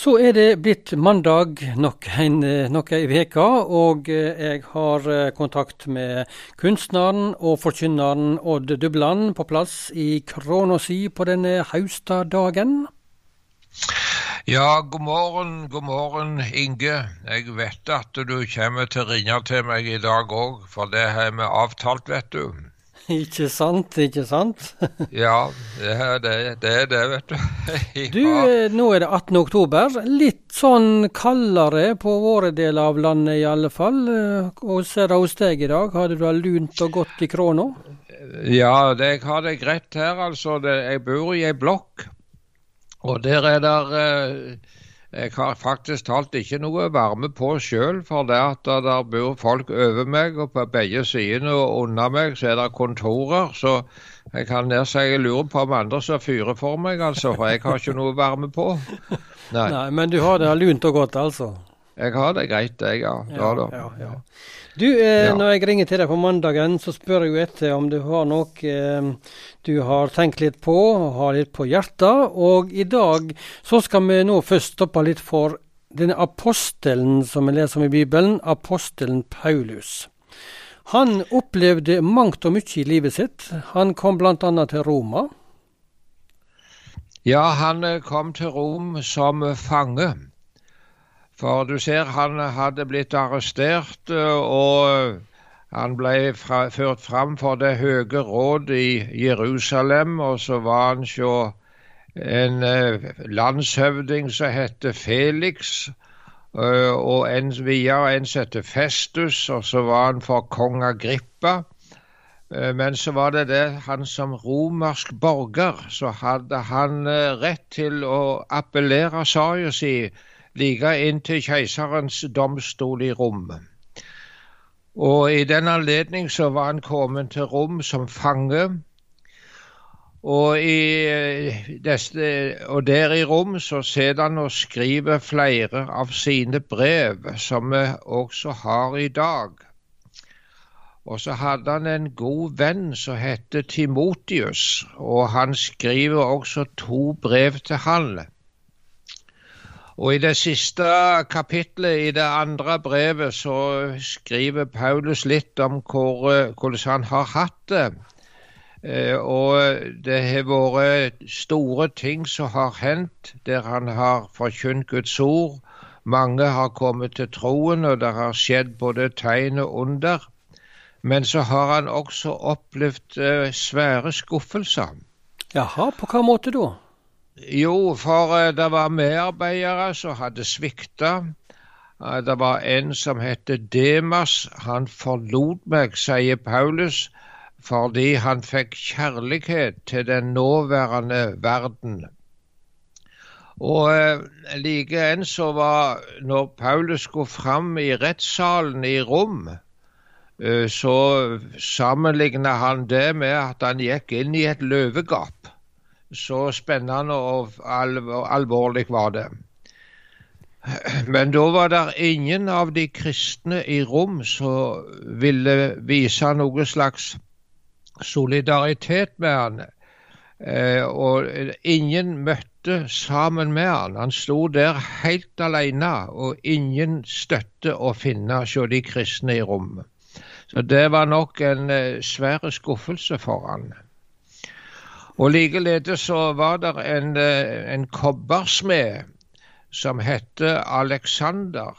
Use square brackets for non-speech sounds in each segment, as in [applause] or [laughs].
Så er det blitt mandag nok en, nok uke, og jeg har kontakt med kunstneren og forkynneren Odd Dubland på plass i krona på denne haustadagen. Ja, god morgen, god morgen, Inge. Jeg vet at du kommer til å ringe til meg i dag òg, for det har vi avtalt, vet du. Ikke sant, ikke sant? [laughs] ja, det er det, det, er det vet du. [laughs] ja. Du, eh, nå er det 18. oktober. Litt sånn kaldere på våre deler av landet i alle fall. Hvordan er det hos deg i dag? Har du det lunt og godt i krona? Ja, det, jeg har det greit her, altså. Jeg bor i ei blokk. Og der er der eh, jeg har faktisk talt ikke noe varme på sjøl, for det at der bor folk over meg, og på begge sidene og under meg så er det kontorer. Så jeg kan nær si jeg lurer på om andre som fyrer for meg, altså, for jeg har ikke noe varme på. [laughs] Nei, Nei Men du har det lunt og godt, altså? Jeg har det greit, jeg, ja. ja, da. ja, ja. Du, eh, ja. når jeg ringer til deg på mandagen, så spør jeg jo etter om du har noe eh, du har tenkt litt på, har litt på hjertet. Og i dag så skal vi nå først stoppe litt for denne apostelen som vi leser om i Bibelen, apostelen Paulus. Han opplevde mangt og mye i livet sitt. Han kom bl.a. til Roma. Ja, han eh, kom til Rom som fange. For du ser, han hadde blitt arrestert, og han ble fra, ført fram for Det høye råd i Jerusalem, og så var han sjå en uh, landshøvding som het Felix, uh, og en videre en som het Festus, og så var han for kong Agrippa. Men så var det det, han som romersk borger, så hadde han rett til å appellere saken sin like inn til keiserens domstol i Rom. Og i den anledning så var han kommet til Rom som fange. Og, i, deste, og der i Rom så sitter han og skriver flere av sine brev, som vi også har i dag. Og så hadde han en god venn som het Timotius, og han skriver også to brev til han. Og i det siste kapitlet i det andre brevet så skriver Paulus litt om hvor, hvordan han har hatt det. Eh, og det har vært store ting som har hendt der han har forkynt Guds ord. Mange har kommet til troen, og det har skjedd både tegn og under. Men så har han også opplevd eh, svære skuffelser. Jaha, på hva måte da? Jo, for eh, det var medarbeidere som hadde svikta. Eh, det var en som het Demas. Han forlot meg, sier Paulus, fordi han fikk kjærlighet til den nåværende verden. Og like likeens så var Når Paulus skulle fram i rettssalen i Rom, så sammenligna han det med at han gikk inn i et løvegap. Så spennende og alvorlig var det. Men da var det ingen av de kristne i Rom som ville vise noe slags solidaritet med han. Eh, og ingen møtte sammen med han. Han sto der helt alene, og ingen støtte å finne hos de kristne i Rom. Så det var nok en eh, svær skuffelse for han. Og Likeledes så var det en, eh, en kobbersmed som het Alexander.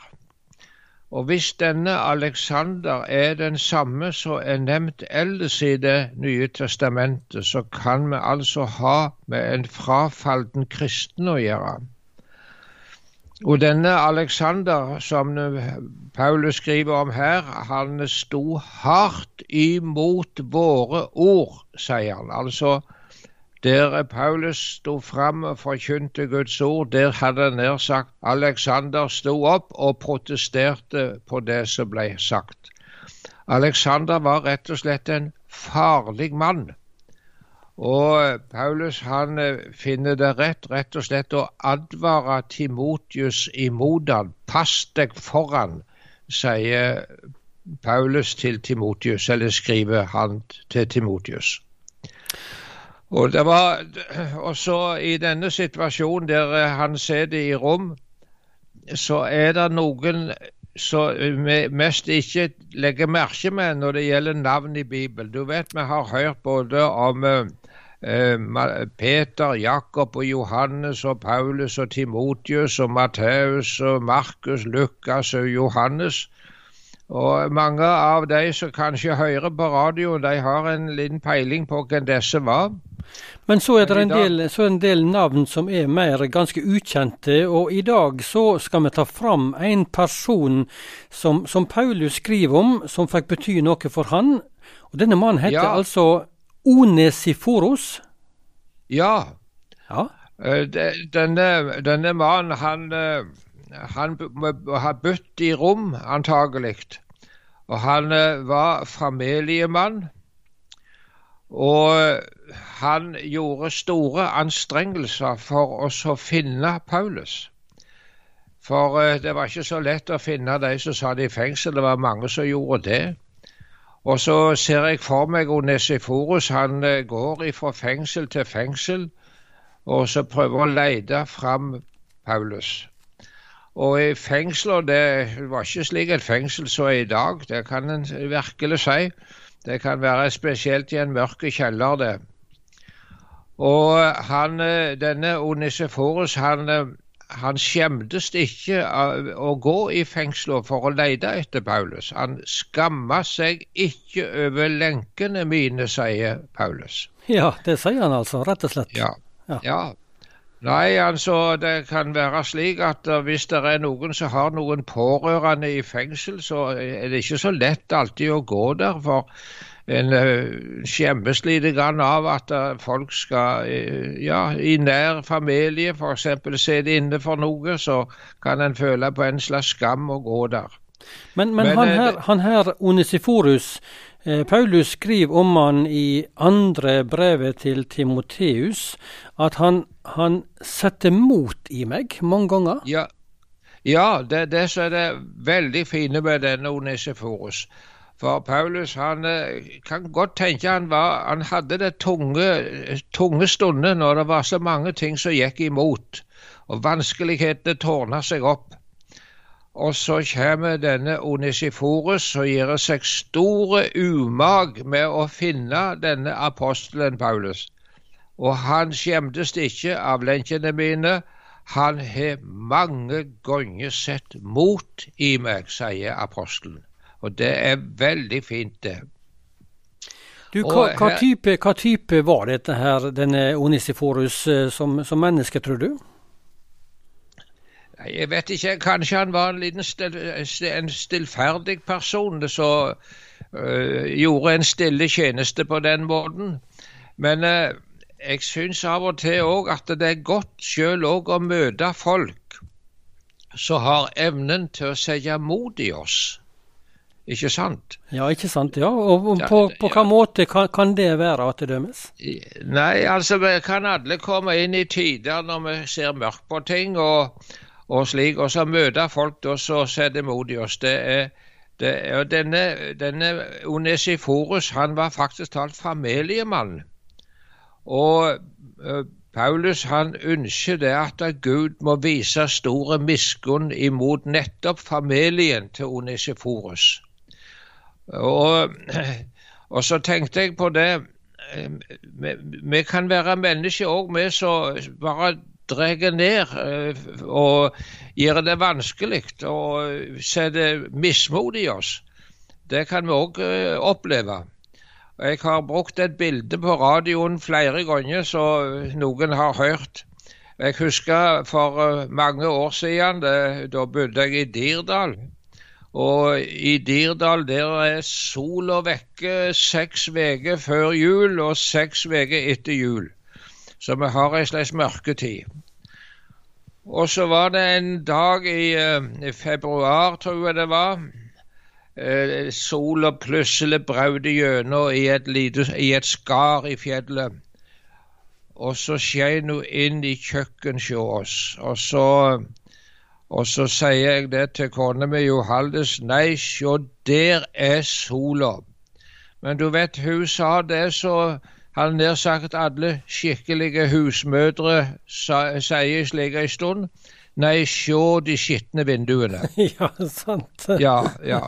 Og hvis denne Alexander er den samme som er nevnt ellers i Det nye testamentet, så kan vi altså ha med en frafalden kristen å gjøre. Og denne Alexander, som Paulus skriver om her, han sto hardt imot våre ord, sier han. Altså, der Paulus sto fram og forkynte Guds ord, der hadde han nær sagt Alexander sto opp og protesterte på det som ble sagt. Alexander var rett og slett en farlig mann. Og Paulus han eh, finner det rett rett og slett å advare Timotius imot han. Pass deg foran, sier Paulus til Timotius, eller skriver han til Timotius. Og det var også i denne situasjonen der eh, han sitter i rom, så er det noen som vi mest ikke legger merke med når det gjelder navn i Bibelen. Du vet vi har hørt både om eh, Peter, Jakob og Johannes og Paulus og Timotius og Matteus og Markus, Lukas og Johannes. Og mange av de som kanskje hører på radio, de har en liten peiling på hvem disse var. Men så er det en del, en del, navn som er mer ganske ukjente, og i dag så skal vi ta fram en person som, som Paulus skriver om, som fikk bety noe for han. Og Denne mannen heter ja. altså Onesiforos. Ja. ja. Eh, denne, denne mannen, han eh, han har bodd i Rom, antagelig. Og han eh, var familiemann. Og han gjorde store anstrengelser for oss å finne Paulus. For eh, det var ikke så lett å finne de som satt i fengsel. Det var mange som gjorde det. Og så ser jeg for meg Onesiforus. Han eh, går fra fengsel til fengsel og så prøver å lete fram Paulus. Og i fengsler, det var ikke slik et fengsel som er i dag, det kan en virkelig si. Det kan være spesielt i en mørk kjeller, det. Og han, denne Oniseforus, han, han skjemtes ikke å gå i fengsel for å lete etter Paulus. Han skamma seg ikke over lenkene mine, sier Paulus. Ja, det sier han altså, rett og slett. Ja, ja. ja. Nei, altså det kan være slik at uh, hvis det er noen som har noen pårørende i fengsel, så er det ikke så lett alltid å gå der. For en uh, skjemmes grann av at uh, folk skal ja, i nær familie f.eks. sitte inne for noe, så kan en føle på en slags skam å gå der. Men, men, men han, her, han her Onesiforus Eh, Paulus skriver om han i andre brevet til Timoteus, at han, han setter mot i meg mange ganger. Ja, ja det, det som er det veldig fine med denne Onesiforus. For Paulus han eh, kan godt tenke han, var, han hadde det tunge, tunge stunder når det var så mange ting som gikk imot, og vanskelighetene tårna seg opp. Og så kommer denne Onesiforus og gir seg store umag med å finne denne apostelen Paulus. Og han skjemtes ikke av lenkene mine. Han har mange ganger sett mot i meg, sier apostelen. Og det er veldig fint, det. Du, hva, hva, type, hva, type, var dette her, denne Onesiforus eh, som, som menneske, tror du? Jeg vet ikke, kanskje han var en liten stil, en stillferdig person som øh, gjorde en stille tjeneste på den måten. Men øh, jeg syns av og til òg at det er godt sjøl òg å møte folk som har evnen til å sette mot i oss. Ikke sant? Ja, ikke sant. ja. Og på, på hvilken måte kan, kan, det være at det dømmes? Nei, altså vi kan alle komme inn i tider når vi ser mørkt på ting. og og slik. Og så møte folk da som setter mot i oss. Det er, det er, denne, denne Onesiforus han var faktisk talt familiemann. Og uh, Paulus han ønsker det at Gud må vise store miskunn imot nettopp familien til Onesiforus. Og, [clears throat] og så tenkte jeg på det vi, vi kan være mennesker òg, vi som bare drar ned eh, og gjør det vanskelig og setter mismot i oss. Det kan vi òg eh, oppleve. Jeg har brukt et bilde på radioen flere ganger, så noen har hørt. Jeg husker for eh, mange år siden, da bodde jeg i Dirdal. Og i Dirdal der er sola vekke seks uker før jul og seks uker etter jul. Så vi har ei slags mørketid. Og så var det en dag i, uh, i februar, tror jeg det var. Uh, Sola plutselig brøt gjennom i, et i et skar i fjellet. Og så skein hun inn i kjøkkenet hos oss. Og så, og så sier jeg det til kona mi Johaldis. Nei, sjå, der er sola. Men du vet, hun sa det så hadde nær sagt alle skikkelige husmødre sier slik ei stund. Nei, sjå de skitne vinduene. [laughs] ja, sant. ja, ja.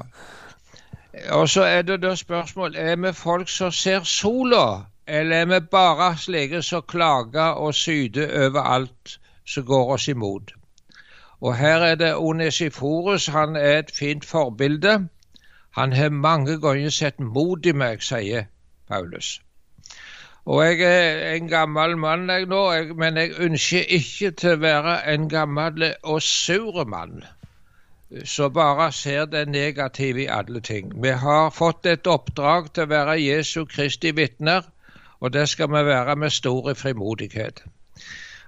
Og så er det da spørsmål er vi folk som ser sola, eller er vi bare slike som klager og syder over alt som går oss imot? Og her er det Onesiforus, han er et fint forbilde. Han har mange ganger sett mot i meg, sier Paulus. Og jeg er en gammel mann jeg nå, jeg, men jeg ønsker ikke til å være en gammel og sur mann som bare ser det negative i alle ting. Vi har fått et oppdrag til å være Jesu Kristi vitner, og det skal vi være med stor frimodighet.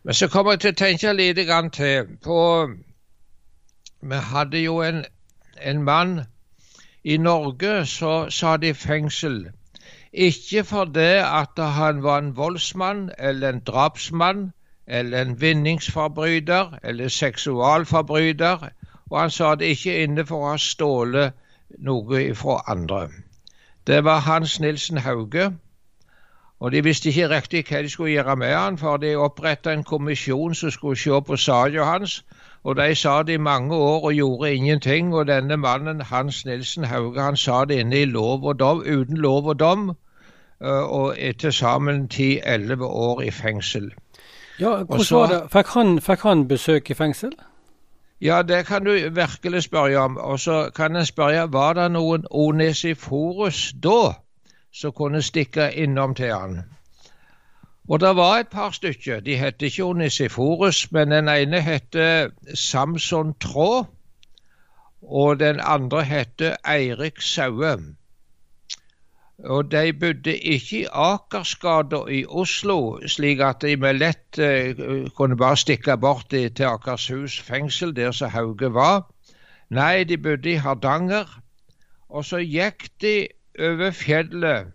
Men så kommer jeg til å tenke lite grann til på Vi hadde jo en, en mann i Norge så satt i fengsel. Ikke fordi at han var en voldsmann eller en drapsmann eller en vinningsforbryter eller seksualforbryter, og han sa det ikke inne for å ha stjålet noe fra andre. Det var Hans Nilsen Hauge, og de visste ikke riktig hva de skulle gjøre med han, for de oppretta en kommisjon som skulle se på saka hans, og de sa det i mange år og gjorde ingenting. Og denne mannen, Hans Nilsen Hauge, han sa det inne i lov og dom, uten lov og dom. Eh, er til sammen 10-11 år i fengsel. Ja, hvordan var det? Fikk han, fikk han besøk i fengsel? Ja, det kan du virkelig spørre om. Og så kan en spørre var det noen Onesiforus da som kunne stikke innom til han. Og det var et par stykker. De het ikke Onesiforus, men den ene het Samson Traa. Og den andre het Eirik Saue. Og de bodde ikke i Akersgata i Oslo, slik at de med lett uh, kunne bare stikke bort til Akershus fengsel, der som Hauge var. Nei, de bodde i Hardanger. Og så gikk de over fjellet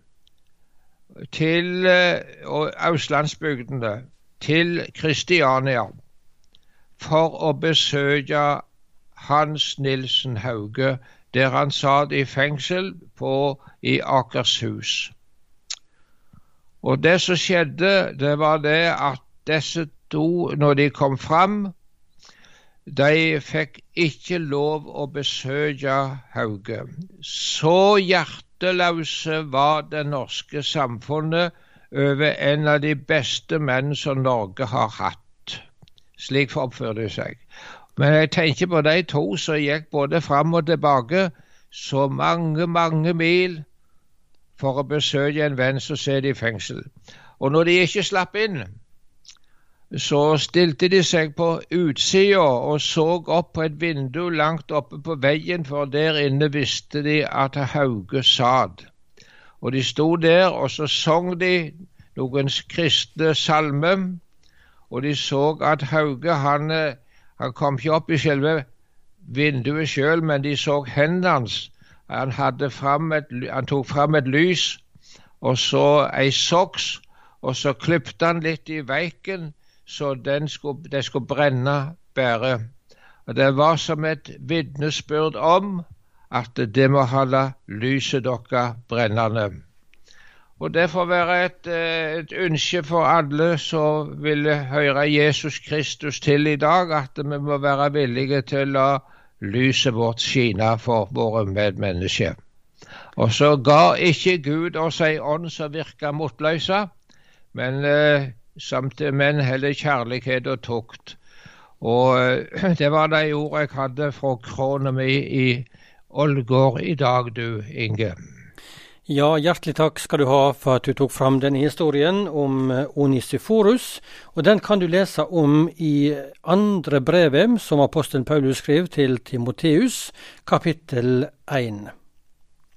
til uh, Østlandsbygdene, til Kristiania, for å besøke Hans Nilsen Hauge, der han satt i fengsel på, i Akershus. Og det som skjedde, det var det at disse to, når de kom fram, de fikk ikke lov å besøke Hauge. Så hjerteløse var det norske samfunnet over en av de beste menn som Norge har hatt. Slik oppførte de seg. Men jeg tenker på de to som gikk både fram og tilbake så mange, mange mil for å besøke en venn som sitter i fengsel. Og når de ikke slapp inn, så stilte de seg på utsida og så opp på et vindu langt oppe på veien, for der inne visste de at Hauge sad. Og de sto der, og så sang de noen kristne salmer, og de så at Hauge han, han kom ikke opp i selve vinduet sjøl, men de så hendene hans. Han, et, han tok fram et lys og så ei soks, og så klipte han litt i veiken så den skulle, det skulle brenne bedre. Og Det var som et vitnesbyrd om at det må holde lyset deres brennende. Og Det får være et, eh, et ønske for alle som vil høre Jesus Kristus til i dag, at vi må være villige til å la lyset vårt skine for våre medmennesker. Og så ga ikke Gud oss ei ånd som virka motløse, men eh, menn heller kjærlighet og tukt. Og eh, [clears throat] det var de ordene jeg hadde fra krona mi i Ålgård i dag, du Inge. Ja, hjertelig takk skal du ha for at du tok fram denne historien om eh, Onisiforus. Og den kan du lese om i andre brevet som apostelen Paulus skrev til Timoteus, kapittel 1.